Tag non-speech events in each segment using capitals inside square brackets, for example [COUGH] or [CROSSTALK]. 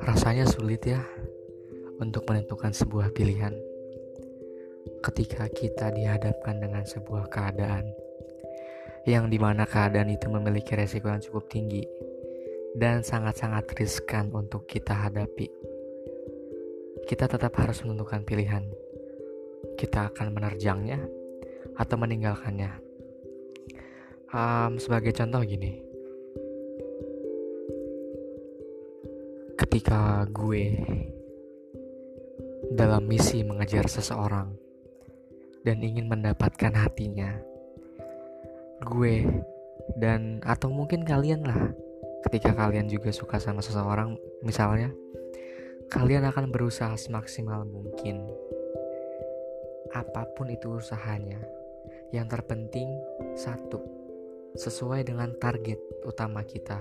Rasanya sulit ya untuk menentukan sebuah pilihan ketika kita dihadapkan dengan sebuah keadaan yang di mana keadaan itu memiliki resiko yang cukup tinggi dan sangat-sangat riskan untuk kita hadapi. Kita tetap harus menentukan pilihan. Kita akan menerjangnya atau meninggalkannya. Um, sebagai contoh gini, ketika gue dalam misi mengejar seseorang dan ingin mendapatkan hatinya, gue dan atau mungkin kalian lah, ketika kalian juga suka sama seseorang, misalnya, kalian akan berusaha semaksimal mungkin, apa pun itu usahanya. Yang terpenting satu, sesuai dengan target utama kita,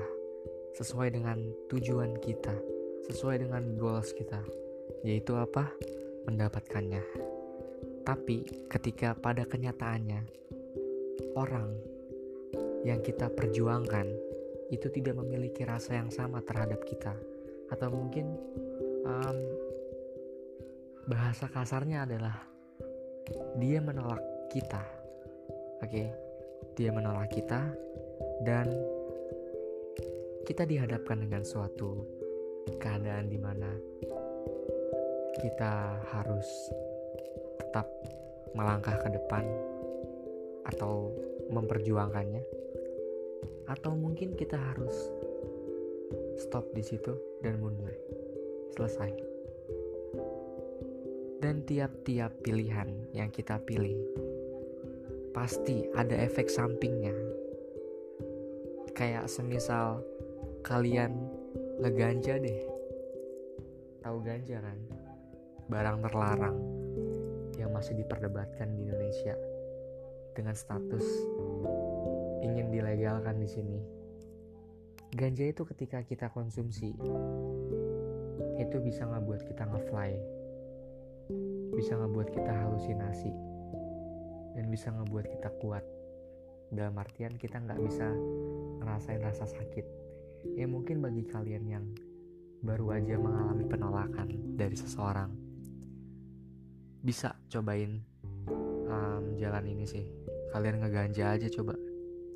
sesuai dengan tujuan kita sesuai dengan goals kita, yaitu apa? Mendapatkannya. Tapi ketika pada kenyataannya orang yang kita perjuangkan itu tidak memiliki rasa yang sama terhadap kita, atau mungkin um, bahasa kasarnya adalah dia menolak kita, oke? Okay? Dia menolak kita dan kita dihadapkan dengan suatu keadaan di mana kita harus tetap melangkah ke depan atau memperjuangkannya. Atau mungkin kita harus stop di situ dan mundur selesai. Dan tiap-tiap pilihan yang kita pilih pasti ada efek sampingnya. Kayak semisal kalian ngeganja deh. Tahu ganja kan? Barang terlarang yang masih diperdebatkan di Indonesia dengan status ingin dilegalkan di sini. Ganja itu ketika kita konsumsi itu bisa ngebuat kita ngefly bisa ngebuat kita halusinasi bisa ngebuat kita kuat. Dalam artian kita nggak bisa ngerasain rasa sakit. Ya mungkin bagi kalian yang baru aja mengalami penolakan dari seseorang bisa cobain um, jalan ini sih. Kalian ngeganja aja coba.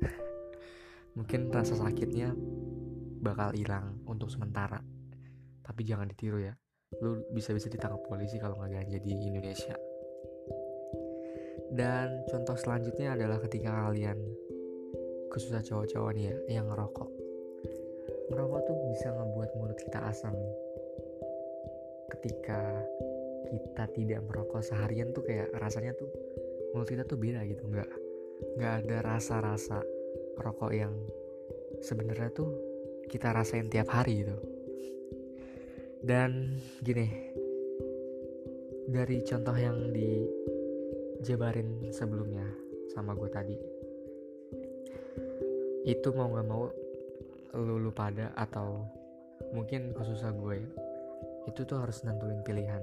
[LAUGHS] Mungkin rasa sakitnya bakal hilang untuk sementara. Tapi jangan ditiru ya. Lu bisa-bisa ditangkap polisi kalau nggak ganja di Indonesia dan contoh selanjutnya adalah ketika kalian khususnya cowok-cowok nih ya yang ngerokok. Merokok tuh bisa ngebuat mulut kita asam. Ketika kita tidak merokok seharian tuh kayak rasanya tuh mulut kita tuh beda gitu nggak nggak ada rasa-rasa rokok yang sebenarnya tuh kita rasain tiap hari gitu. Dan gini dari contoh yang dijabarin sebelumnya sama gue tadi. Itu mau nggak mau lu, lu pada atau mungkin khususnya gue itu tuh harus nentuin pilihan.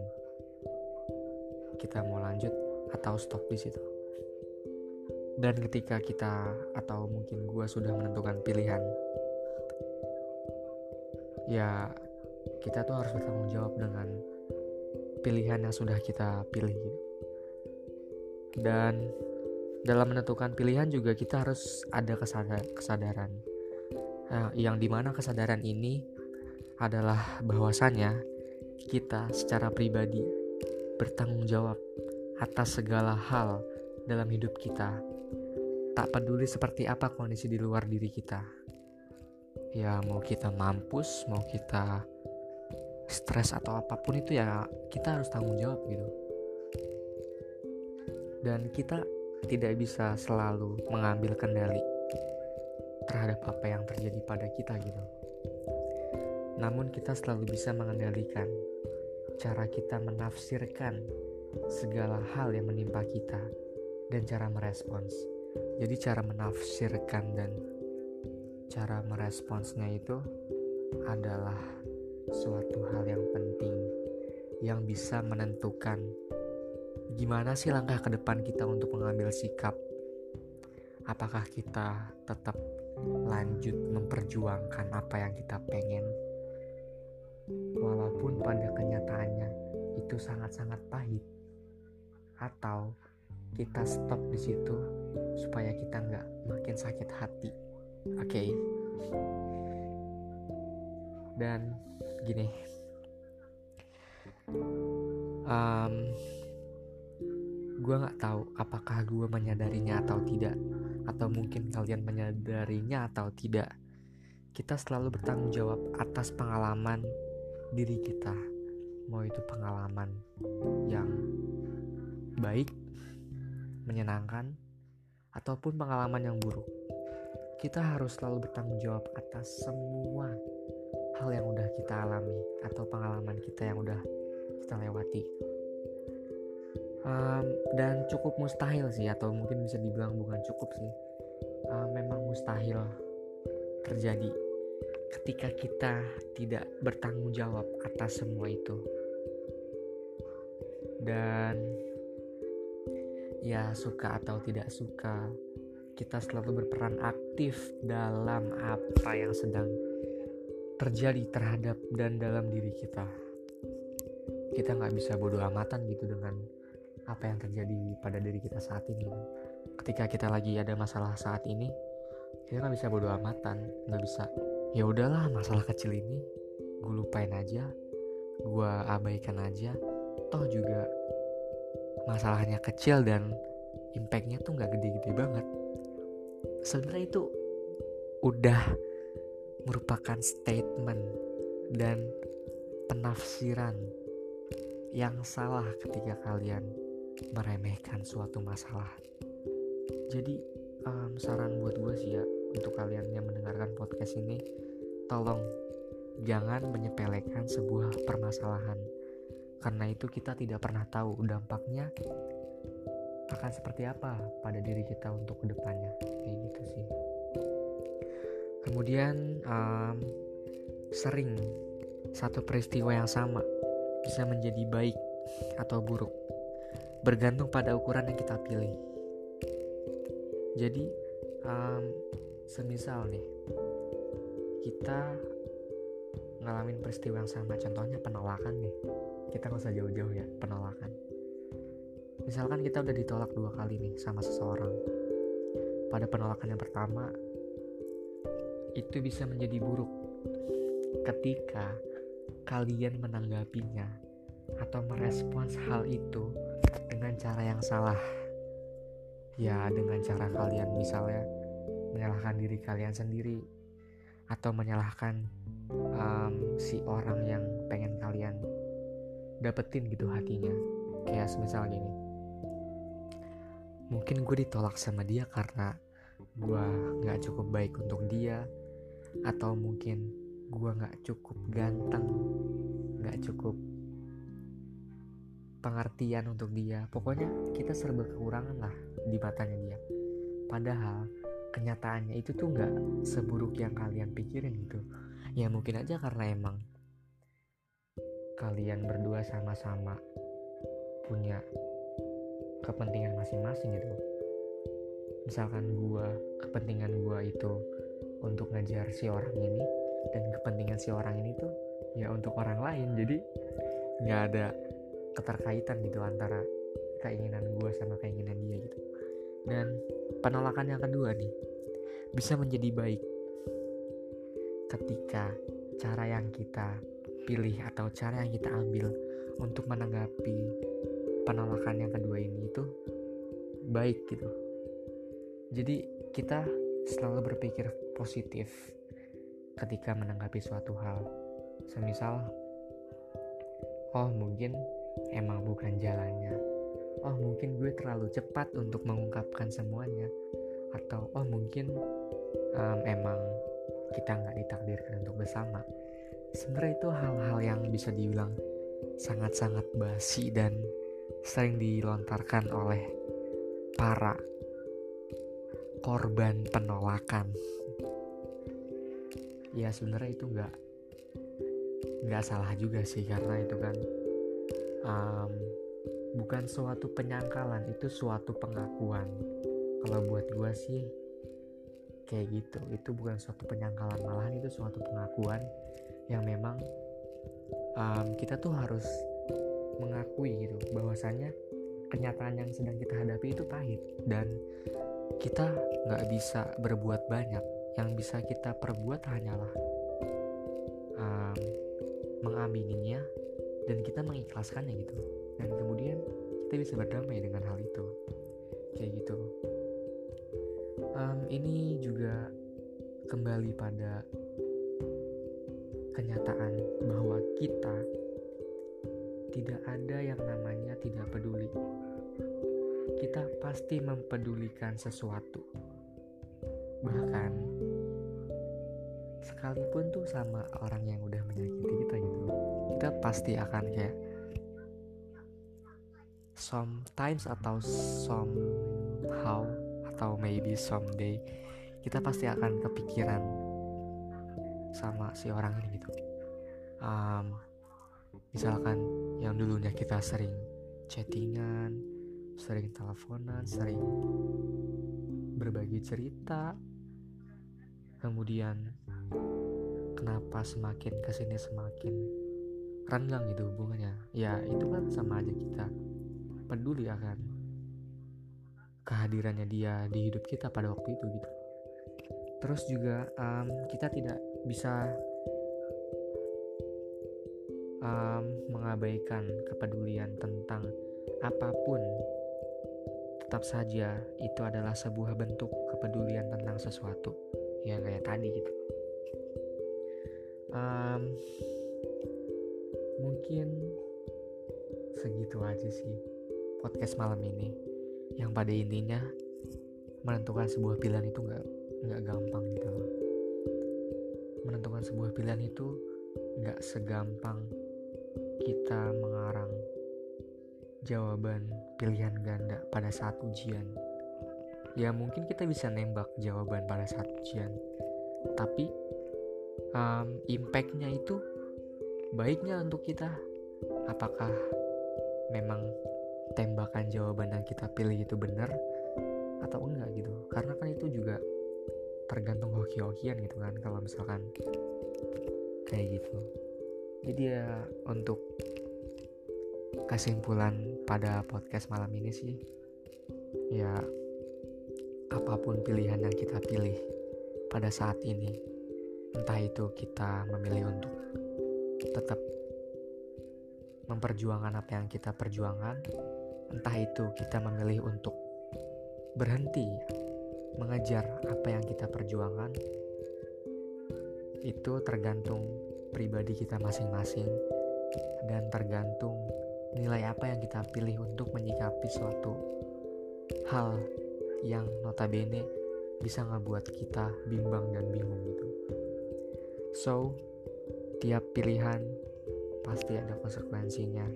Kita mau lanjut atau stop di situ. Dan ketika kita atau mungkin gue sudah menentukan pilihan ya kita tuh harus bertanggung jawab dengan pilihan yang sudah kita pilih dan dalam menentukan pilihan juga kita harus ada kesadaran Nah, yang di mana kesadaran ini adalah bahwasannya kita secara pribadi bertanggung jawab atas segala hal dalam hidup kita. Tak peduli seperti apa kondisi di luar diri kita. Ya, mau kita mampus, mau kita stres atau apa pun itu ya kita harus tanggung jawab gitu. Dan kita tidak bisa selalu mengambil kendali terhadap apa yang terjadi pada kita gitu. Namun kita selalu bisa mengendalikan cara kita menafsirkan segala hal yang menimpa kita dan cara merespons. Jadi cara menafsirkan dan cara meresponsnya itu adalah suatu hal yang penting yang bisa menentukan gimana sih langkah ke depan kita untuk mengambil sikap? Apakah kita tetap lanjut memperjuangkan apa yang kita pengen? Walaupun pada kenyataannya itu sangat-sangat pahit. Atau kita stop di situ supaya kita nggak makin sakit hati. Oke? Okay? dan gini. Um, gue nggak tahu apakah gue menyadarinya atau tidak atau mungkin kalian menyadarinya atau tidak. Kita selalu bertanggung jawab atas pengalaman diri kita mau itu pengalaman yang baik menyenangkan ataupun pengalaman yang buruk. Kita harus selalu bertanggung jawab atas semua hal yang udah kita alami atau pengalaman kita yang udah kita lewati um, dan cukup mustahil sih atau mungkin bisa dibilang bukan cukup sih. Um, memang mustahil terjadi ketika kita tidak bertanggung jawab atas semua itu. Dan ya suka atau tidak suka kita selalu berperan aktif dalam apa yang sedang terjadi terhadap dan dalam diri kita. Kita nggak bisa bodoh amatan gitu dengan apa yang terjadi pada diri kita saat ini. Ketika kita lagi ada masalah saat ini kita nggak bisa bodoh amatan nggak bisa. Ya udahlah masalah kecil ini gue lupain aja gue abaikan aja. Toh juga masalahnya kecil dan impactnya tuh nggak gede-gede banget. Sebenarnya itu udah merupakan statement dan penafsiran yang salah ketika kalian meremehkan suatu masalah. Jadi um, saran buat gue sih ya untuk kalian yang mendengarkan podcast ini, tolong jangan menyepelekan sebuah permasalahan. Karena itu kita tidak pernah tahu dampaknya akan seperti apa pada diri kita untuk ke depannya kayak gitu sih. Kemudian um, sering satu peristiwa yang sama bisa menjadi baik atau buruk bergantung pada ukuran yang kita pilih. Jadi, um, semisal nih, kita ngalamin peristiwa yang sama, contohnya penolakan nih. Kita nggak usah jauh-jauh ya, penolakan. Misalkan kita udah ditolak dua kali nih sama seseorang. Pada penolakan yang pertama, itu bisa menjadi buruk ketika kalian menanggapinya atau merespons hal itu dengan cara yang salah. Ya dengan cara kalian misalnya menyalahkan diri kalian sendiri atau menyalahkan um, si orang yang pengen kalian dapetin gitu hatinya. Kayak semisal gini. Mungkin gue ditolak sama dia karena gue nggak cukup baik untuk dia atau mungkin gue nggak cukup ganteng nggak cukup pengertian untuk dia. Pokoknya kita serba kekurangan lah di matanya dia. Padahal kenyataannya itu tuh nggak seburuk yang kalian pikirin gitu. Ya mungkin aja karena emang kalian berdua sama-sama punya kepentingan masing-masing gitu. Misalkan gua kepentingan gua itu untuk ngajar si orang ini dan kepentingan si orang ini tuh ya untuk orang lain. Jadi nggak ada keterkaitan gitu antara keinginan gue sama keinginan dia gitu. Dan penolakan yang kedua nih bisa menjadi baik ketika cara yang kita pilih atau cara yang kita ambil untuk menanggapi penolakan yang kedua ini itu baik gitu. Jadi kita selalu berpikir positif ketika menanggapi suatu hal. Semisal oh mungkin emang bukan jalannya. Oh mungkin gue terlalu cepat untuk mengungkapkan semuanya, atau oh mungkin um, emang kita nggak ditakdirkan untuk bersama. Sebenarnya itu hal-hal yang bisa dibilang sangat-sangat basi dan sering dilontarkan oleh para korban penolakan. Ya sebenarnya itu nggak nggak salah juga sih karena itu kan um, bukan suatu penyangkalan itu suatu pengakuan. Kalau buat gue sih kayak gitu. Itu bukan suatu penyangkalan malahan itu suatu pengakuan yang memang um, kita tuh harus mengakui gitu. Bahwasanya kenyataan yang sedang kita hadapi itu pahit. Dan kita nggak bisa berbuat banyak. Yang bisa kita perbuat hanyalah um, mengamininya dan kita mengikhlaskannya gitu dan kemudian kita bisa berdamai dengan hal itu kayak gitu um, ini juga kembali pada kenyataan bahwa kita tidak ada yang namanya tidak peduli. Kita pasti mempedulikan sesuatu. Bahkan sekalipun tuh sama orang yang udah menyakiti kita gitu, kita pasti akan kayak sometimes atau somehow atau maybe someday kita pasti akan kepikiran sama si orang ini gitu. Um, misalkan yang dulunya kita sering chattingan sering teleponan sering berbagi cerita kemudian kenapa semakin ke sini semakin renggang gitu hubungannya. Ya itu kan sama aja kita. Peduli akan kehadirannya dia di hidup kita pada waktu itu gitu. Terus juga um, kita tidak bisa um, mengabaikan kepedulian tentang apa pun. Tetap saja itu adalah sebuah bentuk kepedulian tentang sesuatu. Ya kayak tadi gitu. Um, mungkin segitu aja sih podcast malam ini. Yang pada intinya menentukan sebuah pilihan itu nggak nggak gampang gitu loh. Menentukan sebuah pilihan itu nggak segampang kita mengarang jawaban pilihan ganda pada saat ujian. Ya mungkin kita bisa nembak jawaban pada saat ujian. Tapi um, impactnya itu baiknya untuk kita? Apakah memang tembakan jawaban yang kita pilih itu benar atau enggak gitu? Karena kan itu juga tergantung hoki-hokian gitu kan kalau misalkan kayak gitu. Jadi ya untuk kesimpulan pada podcast malam ini sih ya apa pun pilihan yang kita pilih pada saat ini entah itu kita memilih untuk tetap memperjuangkan apa yang kita perjuangkan entah itu kita memilih untuk berhenti mengejar apa yang kita perjuangkan itu tergantung pribadi kita masing-masing dan tergantung nilai apa yang kita pilih untuk menyikapi suatu hal yang notabene bisa ngebuat kita bimbang dan bingung gitu. So, tiap pilihan pasti ada konsekuensinya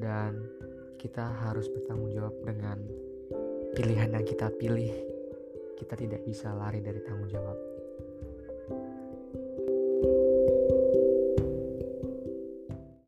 dan kita harus bertanggung jawab dengan pilihan yang kita pilih kita tidak bisa lari dari tanggung jawab.